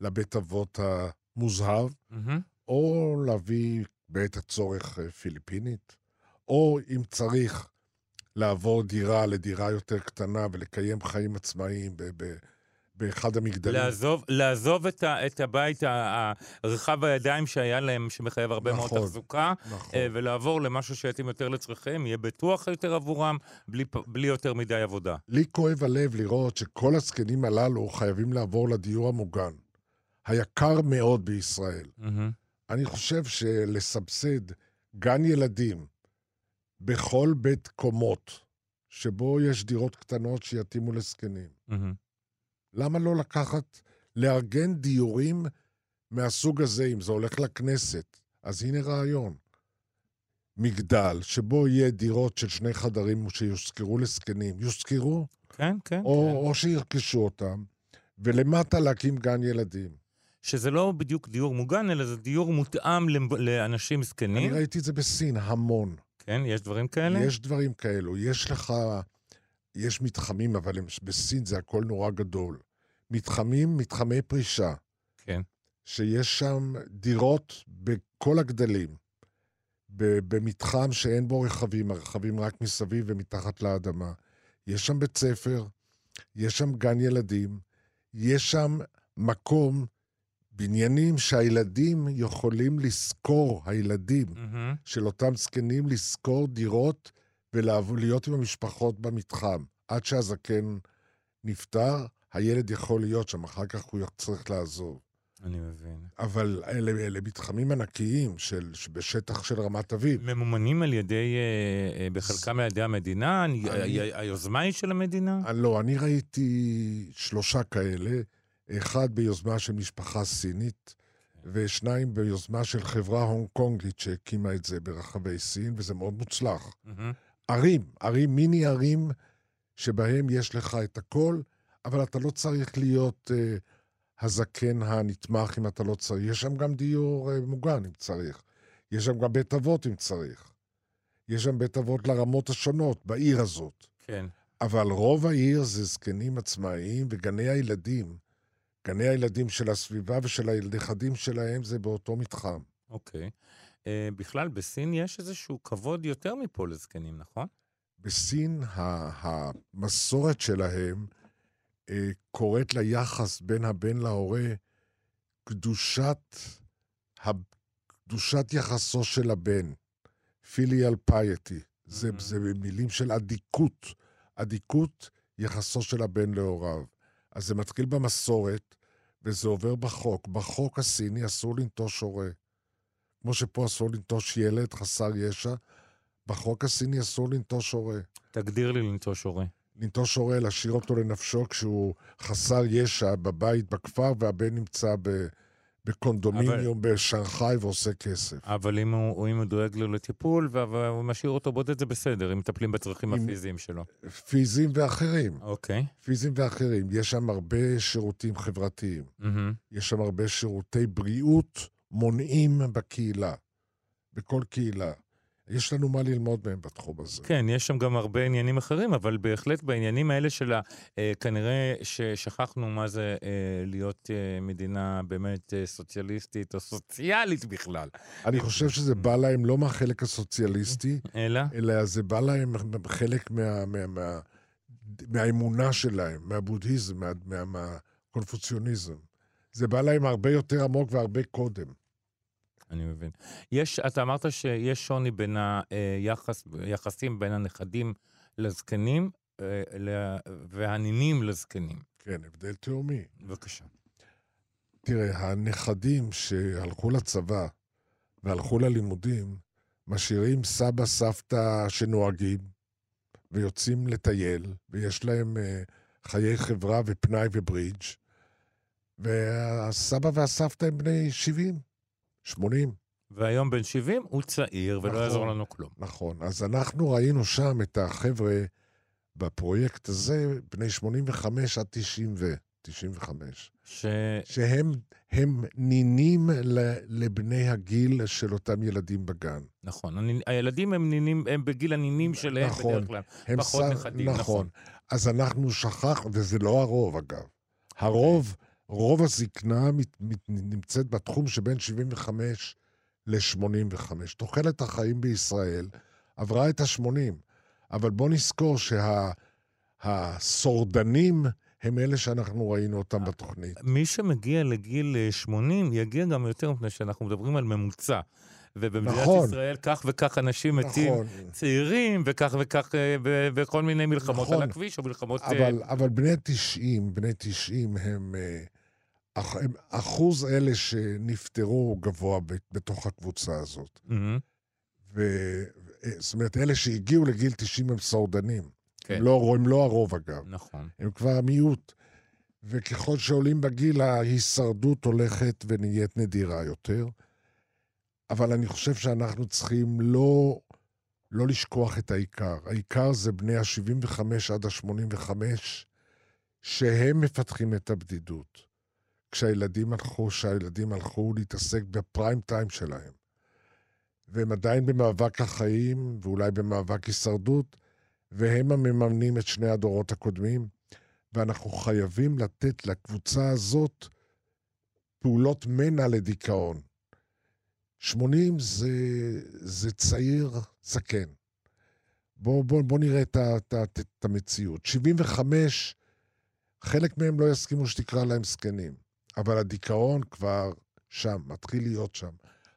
לבית אבות המוזהב, מהמם. או להביא בעת הצורך אה, פיליפינית, או אם צריך לעבור דירה לדירה יותר קטנה ולקיים חיים עצמאיים ב- ב- באחד המגדלים. לעזוב, לעזוב את, ה, את הבית ה- ה- רחב הידיים שהיה להם, שמחייב הרבה מאוד נכון, תחזוקה, נכון. אה, ולעבור למשהו שיתאים יותר לצרכיהם, יהיה בטוח יותר עבורם, בלי, בלי יותר מדי עבודה. לי כואב הלב לראות שכל הזקנים הללו חייבים לעבור לדיור המוגן, היקר מאוד בישראל. מהמם. אני חושב שלסבסד גן ילדים בכל בית קומות, שבו יש דירות קטנות שיתאימו לזקנים, מהמם. למה לא לקחת, לארגן דיורים מהסוג הזה, אם זה הולך לכנסת? אז הנה רעיון. מגדל, שבו יהיה דירות של שני חדרים שיושכרו לזקנים, יושכרו, כן, כן. או, כן. או שירכשו אותם, ולמטה להקים גן ילדים. שזה לא בדיוק דיור מוגן, אלא זה דיור מותאם לאנשים אני זקנים. ראיתי את זה בסין, המון. כן, יש דברים כאלה? יש דברים כאלו. יש לך, יש מתחמים, אבל הם, בסין זה הכל נורא גדול. מתחמים, מתחמי פרישה, כן. שיש שם דירות בכל הגדלים. ב- במתחם שאין בו רכבים, הרכבים רק מסביב ומתחת לאדמה. יש שם בית ספר, יש שם גן ילדים, יש שם מקום, בניינים שהילדים יכולים לשכור, הילדים, מהמם. של אותם זקנים לשכור דירות ולהיות עם המשפחות במתחם. עד שהזקן נפטר, הילד יכול להיות שם, אחר כך הוא צריך לעזוב. אני מבין. אבל אלה, אלה מתחמים ענקיים של, בשטח של רמת אביב. ממומנים על ידי, אה, אה, בחלקם על ידי המדינה? אני- היוזמה היא של המדינה? לא, אני ראיתי שלושה כאלה, אחד ביוזמה של משפחה סינית, ושניים ביוזמה של חברה הונג קונגית שהקימה את זה ברחבי סין, וזה מאוד מוצלח. מהמם. ערים, ערים, מיני ערים, שבהם יש לך את הכל, אבל אתה לא צריך להיות uh, הזקן הנתמך אם אתה לא צריך. יש שם גם דיור uh, מוגן אם צריך. יש שם גם בית אבות אם צריך. יש שם בית אבות לרמות השונות בעיר הזאת. כן. אבל רוב העיר זה זקנים עצמאיים, וגני הילדים, גני הילדים של הסביבה ושל הנכדים שלהם זה באותו מתחם. אוקיי. אה, בכלל, בסין יש איזשהו כבוד יותר מפה לזקנים, נכון? בסין ה- המסורת שלהם אה, קוראת ליחס בין הבן להורה קדושת, קדושת יחסו של הבן, פיליאל פייטי. זה, Mhm. זה מילים של אדיקות, אדיקות יחסו של הבן להוריו. אז זה מתחיל במסורת, וזה עובר בחוק. בחוק הסיני אסור לנטוש הורה. כמו שפה אסור לנטוש ילד חסר ישע, בחוק הסיני אסור לנטוש הורה. תגדיר לי לנטוש הורה. לנטוש הורה, להשאיר אותו לנפשו כשהוא חסר ישע בבית, בכפר, והבן נמצא ב, בקונדומיניום בשנגחאי ועושה כסף. אבל אם הוא, אם הוא דואג לו לטיפול והוא משאיר אותו בודד, זה בסדר, אם מטפלים בצרכים אם- הפיזיים שלו. פיזיים ואחרים, אוקיי. פיזיים ואחרים. יש שם הרבה שירותים חברתיים. מהמם. יש שם הרבה שירותי בריאות מונעים בקהילה, בכל קהילה. יש לנו מה ללמוד מהם בתחום הזה. כן, יש שם גם הרבה עניינים אחרים, אבל בהחלט בעניינים האלה של ה... אה, כנראה ששכחנו מה זה אה, להיות אה, מדינה באמת אה, סוציאליסטית או סוציאלית בכלל. אני חושב שזה בא להם לא מהחלק הסוציאליסטי, אלא? אלא זה בא להם חלק מה, מה, מה, מהאמונה שלהם, מהבודהיזם, מה, מה, מהקונפוציוניזם. זה בא להם הרבה יותר עמוק והרבה קודם. אני מבין. יש, אתה אמרת שיש שוני בין היחס, יחסים בין הנכדים לזקנים אה, והנינים לזקנים. כן, הבדל תהומי. בבקשה. תראה, הנכדים שהלכו לצבא והלכו ללימודים, משאירים סבא, סבתא שנוהגים, ויוצאים לטייל, ויש להם אה, חיי חברה ופנאי וברידג', והסבא והסבתא הם בני 70, 80. והיום בן 70 הוא צעיר, ולא נכון. יעזור לנו כלום. נכון. אז אנחנו ראינו שם את החבר'ה בפרויקט הזה, בני 85 עד 90 ו... 95. ש... שהם הם נינים ל- לבני הגיל של אותם ילדים בגן. נכון, הנ- הילדים הם נינים, הם בגיל הנינים שלהם נכון. בדרך כלל. הם פחות ס- נכדים, נכון. נכון. אז אנחנו שכחנו, וזה לא הרוב אגב. הרוב, רוב הזקנה מת, מת, נמצאת בתחום שבין 75 ל-85. תוחלת החיים בישראל עברה את ה-80, אבל בוא נזכור שהשורדנים הם אלה שאנחנו ראינו אותם בתוכנית. מי שמגיע לגיל אה, 80 יגיע גם יותר, מפני שאנחנו מדברים על ממוצע. ובמדינת נכון. ישראל כך וכך אנשים מתים נכון, צעירים, וכך וכך, אה, בכל מיני מלחמות נכון. על הכביש, או מלחמות... אה, אבל, אבל בני 90, בני 90 הם, אה, אח- הם אחוז אלה שנפטרו הוא גבוה בתוך הקבוצה הזאת. מהמם, ו... ו- זאת אומרת, אלה שהגיעו לגיל 90 הם שורדנים. כן. הם, לא, הם לא הרוב, אגב. נכון. הם כבר המיעוט. וככל שעולים בגיל, ההישרדות הולכת ונהיית נדירה יותר. אבל אני חושב שאנחנו צריכים לא, לא לשכוח את העיקר. העיקר זה בני ה-75 עד ה-85, שהם מפתחים את הבדידות. כשהילדים הלכו, כשהילדים הלכו להתעסק בפריים טיים שלהם. והם עדיין במאבק החיים, ואולי במאבק הישרדות, והם המממנים את שני הדורות הקודמים, ואנחנו חייבים לתת לקבוצה הזאת פעולות מנע לדיכאון. 80 זה, זה צעיר זקן. בואו בוא, בוא נראה את, את, ה- את המציאות. 75, חלק מהם לא יסכימו שתקרא להם זקנים, אבל הדיכאון כבר שם, מתחיל להיות שם.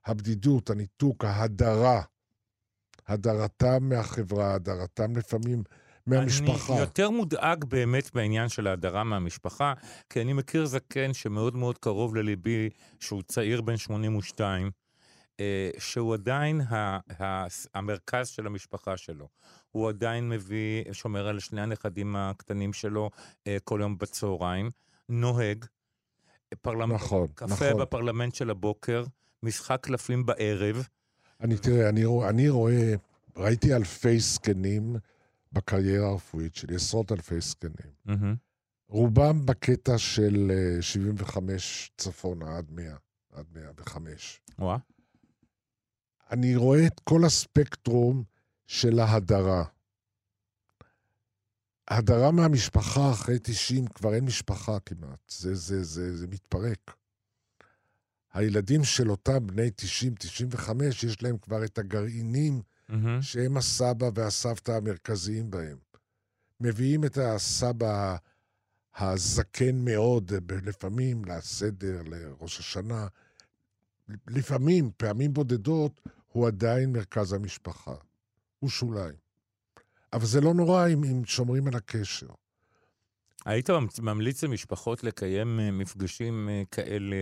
הבדידות, הניתוק, ההדרה, הדרתם מהחברה, הדרתם לפעמים מהמשפחה. אני יותר מודאג באמת בעניין של ההדרה מהמשפחה, כי אני מכיר זקן שמאוד מאוד קרוב לליבי, שהוא צעיר בן 82, אה, שהוא עדיין ה- ה- המרכז של המשפחה שלו. הוא עדיין מביא, שומר על שני הנכדים הקטנים שלו אה, כל יום בצהריים, נוהג, פרלמנט, נכון, קפה נכון. בפרלמנט של הבוקר, משחק קלפים בערב. אני, תראה, אני, אני רואה, ראיתי אלפי זקנים בקריירה הרפואית שלי, עשרות אלפי זקנים. מהמם. רובם בקטע של אה, 75 צפונה עד 100, עד 105. וואה. אני רואה את כל הספקטרום של ההדרה. הדרה מהמשפחה אחרי 90, כבר אין משפחה כמעט. זה, זה, זה, זה מתפרק. הילדים של אותם בני 90-95, יש להם כבר את הגרעינים מהמם. שהם הסבא והסבתא המרכזיים בהם. מביאים את הסבא הזקן מאוד, לפעמים לסדר, לראש השנה. לפעמים, פעמים בודדות, הוא עדיין מרכז המשפחה. הוא שוליים. אבל זה לא נורא אם, אם שומרים על הקשר. היית ממליץ למשפחות לקיים אה, מפגשים אה, כאלה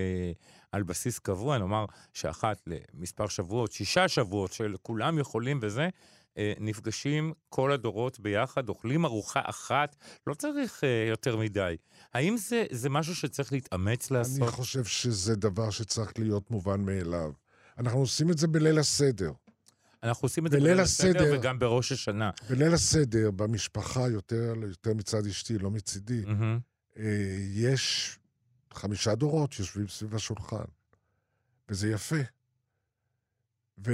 על בסיס קבוע? נאמר שאחת למספר שבועות, שישה שבועות של כולם יכולים וזה, אה, נפגשים כל הדורות ביחד, אוכלים ארוחה אחת, לא צריך יותר מדי. האם זה, זה משהו שצריך להתאמץ אני לעשות? חושב שזה דבר שצריך להיות מובן מאליו. אנחנו עושים את זה בליל הסדר. אנחנו עושים את זה בליל הסדר וגם בראש השנה. בליל הסדר, במשפחה, יותר, יותר מצד אשתי, לא מצידי. אה, יש חמישה דורות שיושבים סביב השולחן, וזה יפה. ו,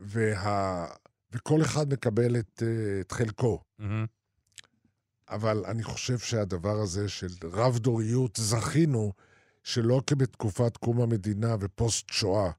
וה, וכל אחד מקבל את, אה, את חלקו. מהמם. אבל אני חושב שהדבר הזה של רב-דוריות, זכינו שלא כבתקופת קום המדינה ופוסט שואה,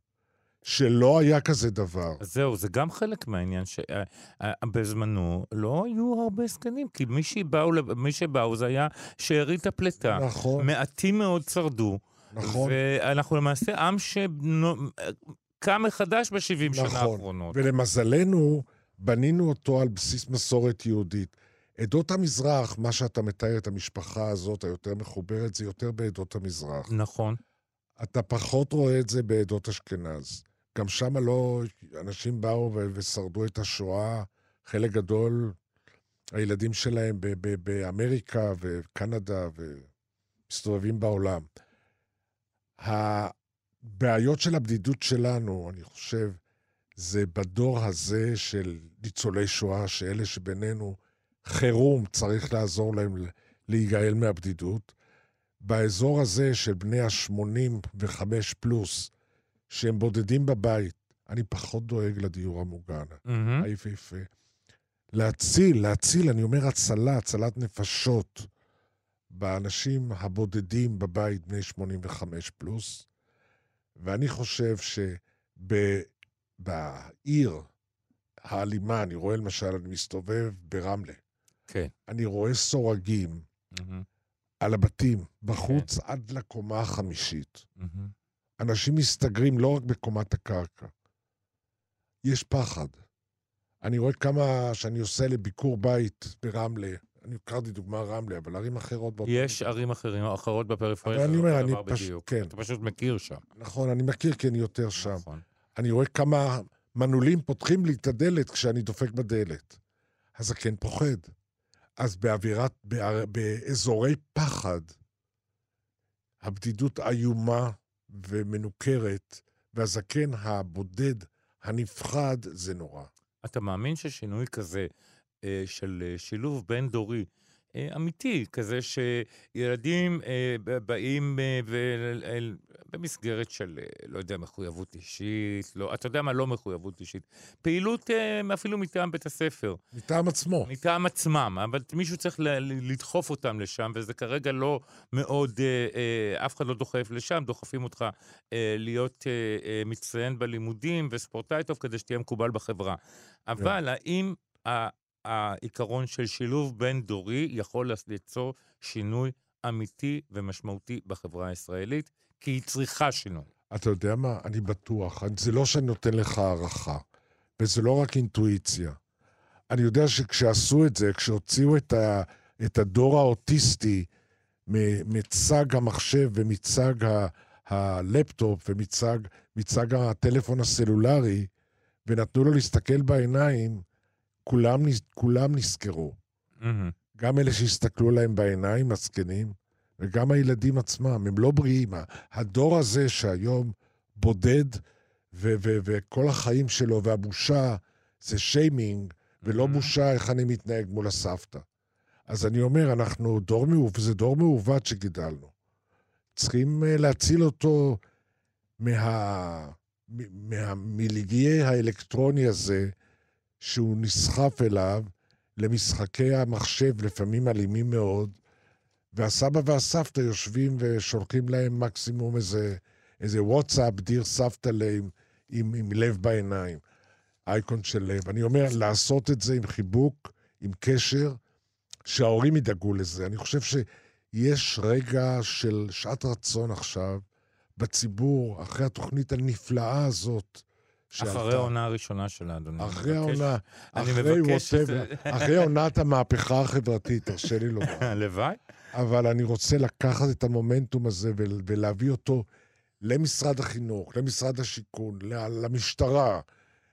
שלא היה כזה דבר. אז זהו, זה גם חלק מהעניין שבזמנו לא היו הרבה זקנים, כי מי שבאו, מי שבאו זה היה שארית הפלטה. נכון, מעטים מאוד שרדו, נכון. ואנחנו למעשה עם שקם מחדש ב-70 שנה נכון. האחרונות. ולמזלנו, בנינו אותו על בסיס מסורת יהודית. עדות המזרח, מה שאתה מתאר, את המשפחה הזאת, היותר מחוברת, זה יותר בעדות המזרח. נכון. אתה פחות רואה את זה בעדות אשכנז. גם שם לא... אנשים באו ו- ושרדו את השואה, חלק גדול הילדים שלהם ב- ב- באמריקה וקנדה ומסתובבים בעולם. הבעיות של הבדידות שלנו, אני חושב, זה בדור הזה של ניצולי שואה, שאלה שבינינו, חירום, צריך לעזור להם להיגאל מהבדידות. באזור הזה של בני ה-85 פלוס, שהם בודדים בבית, אני פחות דואג לדיור המוגן. היפהפה. להציל, להציל, אני אומר הצלה, הצלת נפשות באנשים הבודדים בבית, בני 85 פלוס. ואני חושב שבעיר האלימה, אני רואה למשל, אני מסתובב ברמלה, כן. אני רואה סורגים מהמם, על הבתים, בחוץ עד לקומה החמישית. מהמם. אנשים מסתגרים לא רק בקומת הקרקע. יש פחד. אני רואה כמה שאני עושה לביקור בית ברמלה, אני הכרתי דוגמה רמלה, אבל ערים אחרות באותו... יש ערים אחרים, אחרות בפריפריה, אבל אני אומר, אני דבר פש- בדיוק. כן. אתה פשוט מכיר שם. נכון, אני מכיר כי אני יותר שם. נכון. אני רואה כמה מנעולים פותחים לי את הדלת כשאני דופק בדלת. הזקן פוחד. אז באווירת, באזורי פחד, הבדידות איומה ומנוכרת, והזקן הבודד, הנפחד, זה נורא. אתה מאמין ששינוי כזה אה, של אה, שילוב בין-דורי, אמיתי, כזה שילדים אה, באים אה, במסגרת של, אה, לא יודע, מחויבות אישית, לא, אתה יודע מה, לא מחויבות אישית, פעילות אה, אפילו מטעם בית הספר, מטעם עצמו. מטעם עצמם, אבל מישהו צריך לדחוף אותם לשם, וזה כרגע לא מאוד, אה, אה, אף אחד לא דוחף לשם, דוחפים אותך אה, להיות אה, אה, מצטיין בלימודים וספורטאי טוב כדי שתהיה מקובל בחברה. אבל האם העיקרון של שילוב בין-דורי יכול ליצור שינוי אמיתי ומשמעותי בחברה הישראלית? כי היא צריכה שינוי. אתה יודע מה? אני בטוח. זה לא שאני נותן לך הערכה, וזה לא רק אינטואיציה. אני יודע שכשעשו את זה, כשהוציאו את, ה, את הדור האוטיסטי מצג המחשב ומצג ה, הלפטופ ומצג מצג הטלפון הסלולרי, ונתנו לו להסתכל בעיניים, כולם, כולם נזכרו. מהמם. גם אלה שהסתכלו להם בעיניים, הזקנים, וגם הילדים עצמם, הם לא בריאים. הדור הזה שהיום בודד, ו- ו- וכל החיים שלו, והבושה זה שיימינג, ולא Mhm. בושה איך אני מתנהג מול הסבתא. אז אני אומר, אנחנו דור מעוות, זה דור מעוות שגידלנו. צריכים אה, להציל אותו מה... מ- מהמילגיי האלקטרוני הזה, שהוא נסחף אליו, למשחקי המחשב, לפעמים אלימים מאוד, והסבא והסבתא יושבים ושולחים להם מקסימום איזה, איזה וואטסאפ, דיר סבתא להם, עם, עם לב בעיניים, אייקון של לב. אני אומר, לעשות את זה עם חיבוק, עם קשר, שההורים ידאגו לזה. אני חושב שיש רגע של שעת רצון עכשיו בציבור, אחרי התוכנית הנפלאה הזאת. אחרי שעלתה. העונה הראשונה שלה, אדוני. אחרי העונה, אחרי whatever, אחרי עונת המהפכה החברתית, תרשה לי לומר. הלוואי. אבל אני רוצה לקחת את המומנטום הזה ול- ולהביא אותו למשרד החינוך, למשרד השיכון, למשטרה,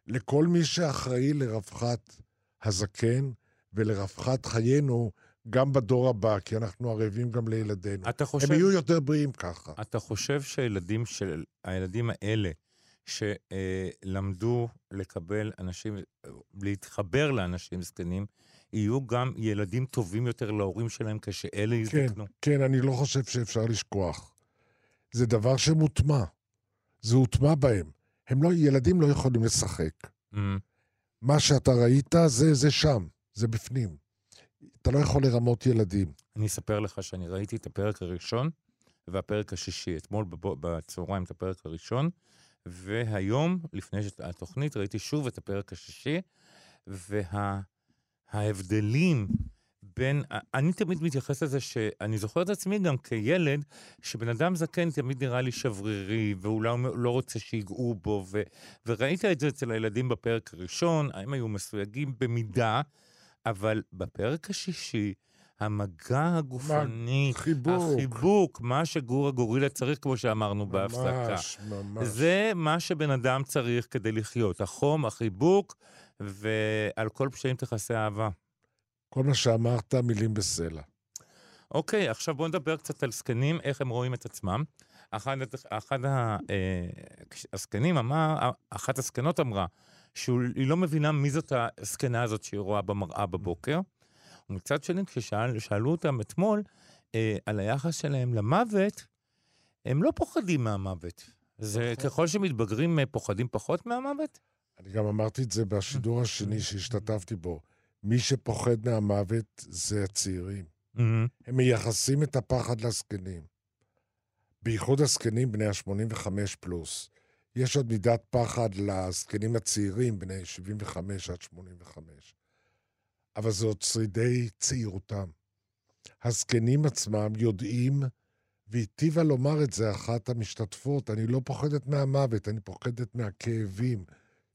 לכל מי שאחראי לרווחת הזקן ולרווחת חיינו גם בדור הבא, כי אנחנו ערבים גם לילדינו. אתה חושב... הם יהיו יותר בריאים ככה. אתה חושב שהילדים של... הילדים האלה, שלמדו לקבל אנשים, להתחבר לאנשים זקנים, יהיו גם ילדים טובים יותר להורים שלהם כשאלה כן, יזדקנו. כן, אני לא חושב שאפשר לשכוח. זה דבר שמוטמע. זה הוטמע בהם. הם לא, ילדים לא יכולים לשחק. Mm, מה שאתה ראית, זה, זה שם, זה בפנים. אתה לא יכול לרמות ילדים. אני אספר לך שאני ראיתי את הפרק הראשון והפרק השישי. אתמול בצהריים את הפרק הראשון, והיום, לפני התוכנית, ראיתי שוב את הפרק השישי, וההבדלים בין... אני תמיד מתייחס לזה שאני זוכר את עצמי גם כילד, שבן אדם זקן תמיד נראה לי שברירי, ואולי הוא לא רוצה שיגעו בו, ו, וראית את זה אצל הילדים בפרק הראשון, הם היו מסויגים במידה, אבל בפרק השישי, המגע הגופני, חיבוק. החיבוק, מה שגור הגורילה צריך, כמו שאמרנו בהפסקה. ממש, ממש. זה מה שבן אדם צריך כדי לחיות. החום, החיבוק, ועל כל פשעים תכסה אהבה. כל מה שאמרת, מילים בסלע. אוקיי, עכשיו בואו נדבר קצת על זקנים, איך הם רואים את עצמם. אחד, אחד אה, הזקנים אמר, אחת הזקנות אמרה, שהיא לא מבינה מי זאת הזקנה הזאת שהיא רואה במראה בבוקר. ומצד שני, כששאלו אותם אתמול אה, על היחס שלהם למוות, הם לא פוחדים מהמוות. זה נכון. ככל שמתבגרים אה, פוחדים פחות מהמוות? אני גם אמרתי את זה בשידור השני שהשתתפתי בו. מי שפוחד מהמוות זה הצעירים. מהמם. הם מייחסים את הפחד לזקנים. בייחוד הזקנים בני ה-85 פלוס. יש עוד מידת פחד לזקנים הצעירים, בני 75 עד 85. אבל זה עוד שרידי צעירותם. הזקנים עצמם יודעים, והיטיבה לומר את זה אחת המשתתפות, אני לא פוחדת מהמוות, אני פוחדת מהכאבים,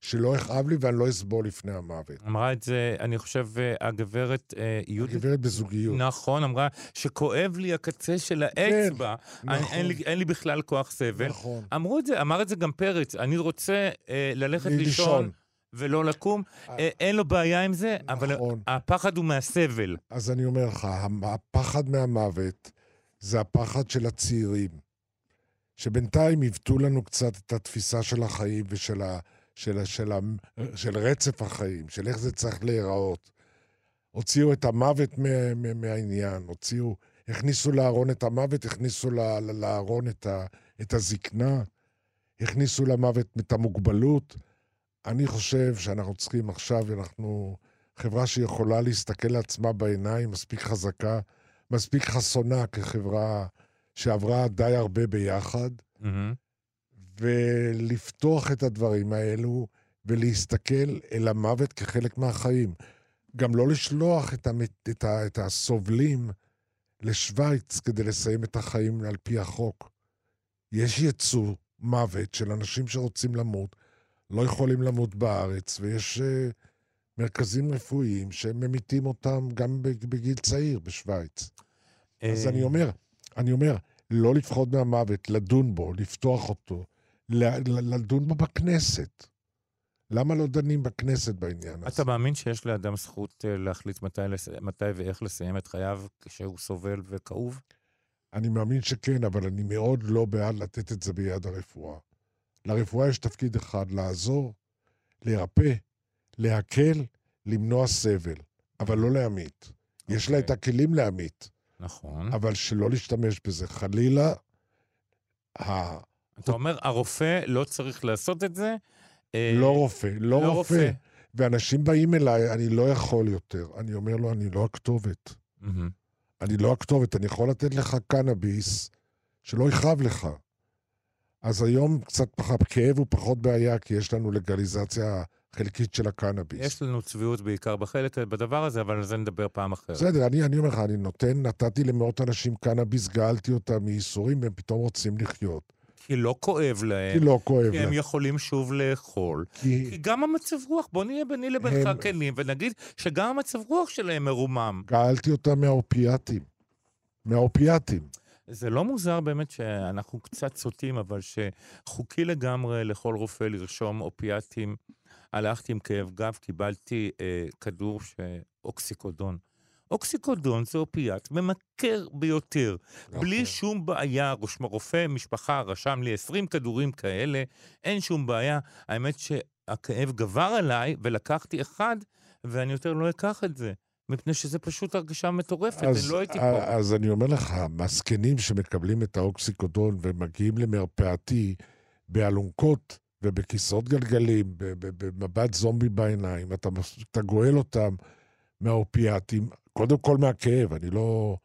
שלא יכאב לי ואני לא אסבול לפני המוות. אמרה את זה, אני חושב, אה, הגברת אה, יהודית. הגברת בזוגיות. נכון, אמרה שכואב לי הקצה של האצבע, אני- נכון. אין, לי, אין לי בכלל כוח סבל. נכון. אמרו את זה, אמר את זה גם פרץ, אני רוצה אה, ללכת לי לישון ולא לקום, אה, אה, אין לו בעיה עם זה, אבל נכון. הפחד הוא מהסבל. אז אני אומר לך, הפחד מהמוות זה הפחד של הצעירים, שבינתיים עיוותו לנו קצת את התפיסה של החיים ושל ה, של, ה, של, ה, של רצף החיים, של איך זה צריך להיראות. הוציאו את המוות מה, מה, מהעניין, הוציאו, הכניסו לארון את המוות, הכניסו לארון את, ה, את הזקנה, הכניסו למוות את המוגבלות. אני חושב שאנחנו צריכים עכשיו, אנחנו חברה שיכולה להסתכל לעצמה בעיניים, מספיק חזקה, מספיק חסונה כחברה שעברה די הרבה ביחד, מהמם. ולפתוח את הדברים האלו ולהסתכל אל המוות כחלק מהחיים. גם לא לשלוח את, המת, את, ה, את הסובלים לשוויץ כדי לסיים את החיים על פי החוק. יש יצוא מוות של אנשים שרוצים למות, לא יכולים למות בארץ, ויש uh, מרכזים רפואיים שממיתים אותם גם בג- בגיל צעיר בשוויץ. אז אה, אני אומר, אני אומר, לא לפחוד מהמוות, לדון בו, לפתוח אותו, לדון בו בכנסת. למה לא דנים בכנסת בעניין הזה? אתה מאמין שיש לאדם זכות אה, להחליט מתי. מתי ואיך לסיים את חייו כשהוא סובל וכאוב? אני מאמין שכן, אבל אני מאוד לא בעד לתת את זה ביד הרפואה. לרפואה יש תפקיד אחד, לעזור, לרפא, להקל, למנוע סבל, אבל לא להמית. יש לה אוקיי. את הכלים להמית, נכון. אבל שלא להשתמש בזה. חלילה, ה... אתה אומר, הרופא לא צריך לעשות את זה? אה, לא רופא, לא, לא רופא. רופא. ואנשים באים אליי, אני לא יכול יותר. אני אומר לו, אני לא הכתובת. מהמם. אני לא הכתובת, אני יכול לתת לך קנאביס שלא יכאב לך. אז היום קצת פחות, כאב הוא פחות בעיה, כי יש לנו לגליזציה חלקית של הקנאביס. יש לנו צביעות בעיקר בחלק, בדבר הזה, אבל על זה נדבר פעם אחרת. בסדר, אני, אני אומר לך, אני נותן, נתתי למאות אנשים קנאביס, גאלתי אותם מייסורים, והם פתאום רוצים לחיות. כי לא כואב להם, כי לא כואב כי הם להם. יכולים שוב לאכול. כי כי גם המצב רוח, בוא נהיה ביני לבינך הם- כנים, ונגיד שגם המצב רוח שלהם מרומם. גאלתי אותם מהאופיאטים. מהאופיאטים. זה לא מוזר באמת שאנחנו קצת סוטים, אבל שחוקי לגמרי לכל רופא לרשום אופיאטים. הלכתי עם כאב גב, קיבלתי אה, כדור ש... אוקסיקודון. אוקסיקודון זה אופיאט ממכר ביותר. בלי נכון. שום בעיה, רופא משפחה רשם לי 20 כדורים כאלה, אין שום בעיה. האמת שהכאב גבר עליי, ולקחתי אחד, ואני יותר לא אקח את זה. מפני שזה פשוט הרגשה מטורפת, אני לא הייתי פה. אז אני אומר לך, הזקנים שמקבלים את האוקסיקודון ומגיעים למרפאתי באלונקות ובכיסאות גלגלים, במבט זומבי בעיניים, אתה, אתה גואל אותם מהאופיאטים, קודם כל מהכאב, אני לא,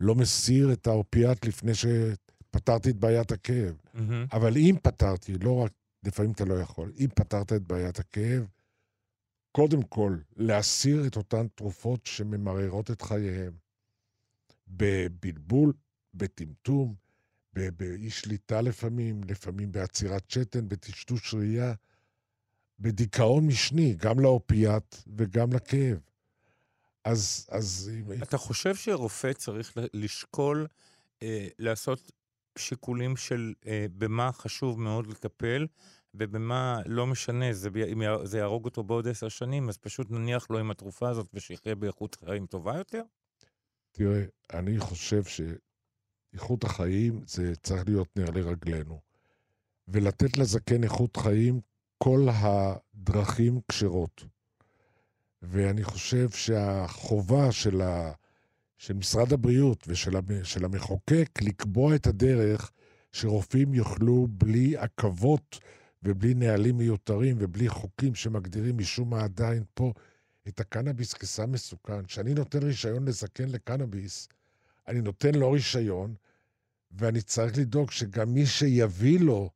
לא מסיר את האופיאט לפני שפתרתי את בעיית הכאב. מהמם. אבל אם פתרתי, לא רק, לפעמים אתה לא יכול, אם פתרת את בעיית הכאב, קודם כל, להסיר את אותן תרופות שממררות את חייהם. בבלבול, בטמטום, באי שליטה לפעמים, לפעמים בעצירת שתן, בטשטוש ראייה, בדיכאון משני, גם לאופיאט וגם לכאב. אז, אז אתה חושב שרופא צריך לשקול אה, לעשות שיקולים של אה, במה חשוב מאוד לטפל, ובמה לא משנה, זה, אם זה יהרוג אותו בעוד עשר שנים, אז פשוט נניח לו עם התרופה הזאת ושיחיה באיכות חיים טובה יותר? תראה, אני חושב שאיכות החיים זה צריך להיות נר לרגלינו. ולתת לזקן איכות חיים, כל הדרכים כשרות. ואני חושב שהחובה של, ה... של משרד הבריאות ושל המ... של המחוקק לקבוע את הדרך שרופאים יוכלו בלי עכבות ובלי נהלים מיותרים ובלי חוקים שמגדירים משום מה עדיין פה את הקנאביס כסם מסוכן. כשאני נותן רישיון לזקן לקנאביס, אני נותן לו רישיון, ואני צריך לדאוג שגם מי שיביא לו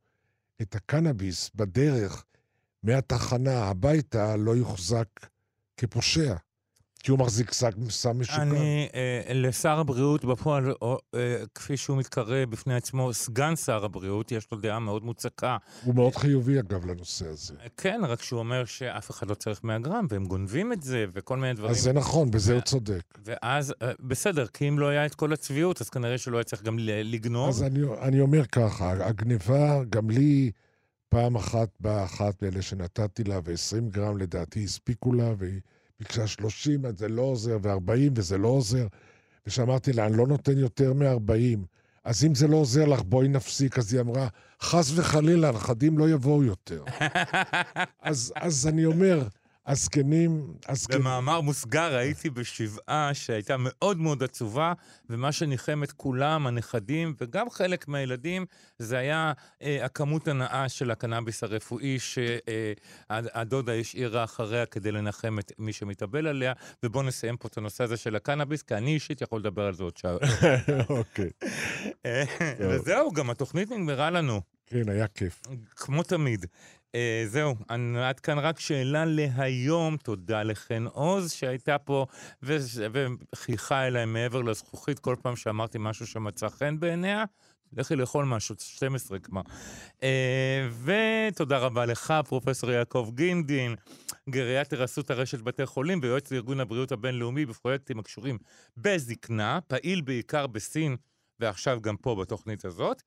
את הקנאביס בדרך מהתחנה הביתה לא יוחזק כפושע, כי הוא מחזיק שק סם משוכן. אני, אה, לשר הבריאות בפועל, או, אה, כפי שהוא מתקרא בפני עצמו, סגן שר הבריאות, יש לו דעה מאוד מוצקה. הוא מאוד חיובי, אגב, לנושא הזה. כן, רק שהוא אומר שאף אחד לא צריך 100 גרם, והם גונבים את זה, וכל מיני דברים. אז זה נכון, בזה הוא צודק. ואז, אה, בסדר, כי אם לא היה את כל הצביעות, אז כנראה שלא היה צריך גם לגנוב. אז אני, אני אומר ככה, הגניבה, גם לי פעם אחת באה אחת מאלה שנתתי לה, ו-20 גרם לדעתי הספיקו לה, והיא ביקשה 30, אז זה לא עוזר, ו-40 וזה לא עוזר. ושאמרתי לה, אני לא נותן יותר מ-40. אז אם זה לא עוזר לך, בואי נפסיק. אז היא אמרה, חס וחלילה, הנכדים לא יבואו יותר. אז, אז אני אומר, הזקנים, הזקנים... במאמר מוסגר הייתי בשבעה שהייתה מאוד מאוד עצובה, ומה שניחם את כולם, הנכדים וגם חלק מהילדים, זה היה אה, הכמות הנאה של הקנאביס הרפואי שהדודה השאירה אחריה כדי לנחם את מי שמתאבל עליה. ובואו נסיים פה את הנושא הזה של הקנאביס, כי אני אישית יכול לדבר על זה עוד שעה. אוקיי. אה, וזהו, גם התוכנית נגמרה לנו. כן, היה כיף. כמו תמיד. Uh, זהו, עד כאן רק שאלה להיום. תודה לחן עוז שהייתה פה וחייכה אליי מעבר לזכוכית כל פעם שאמרתי משהו שמצא חן בעיניה. לכי לאכול משהו, 12 כבר. אה, ותודה רבה לך, פרופ' יעקב גינדין, גריאטר אסותא רשת בתי חולים ויועץ לארגון הבריאות הבינלאומי בפרויקטים הקשורים בזקנה, פעיל בעיקר בסין ועכשיו גם פה בתוכנית הזאת.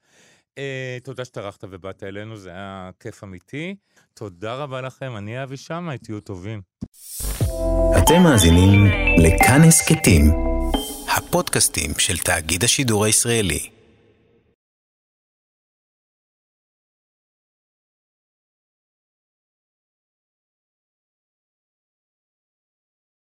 אה, תודה שטרחת ובאת אלינו, זה היה כיף אמיתי. תודה רבה לכם, אני אבי שמאי, תהיו טובים. אתם מאזינים לכאן הסכתים, הפודקאסטים של תאגיד השידור הישראלי.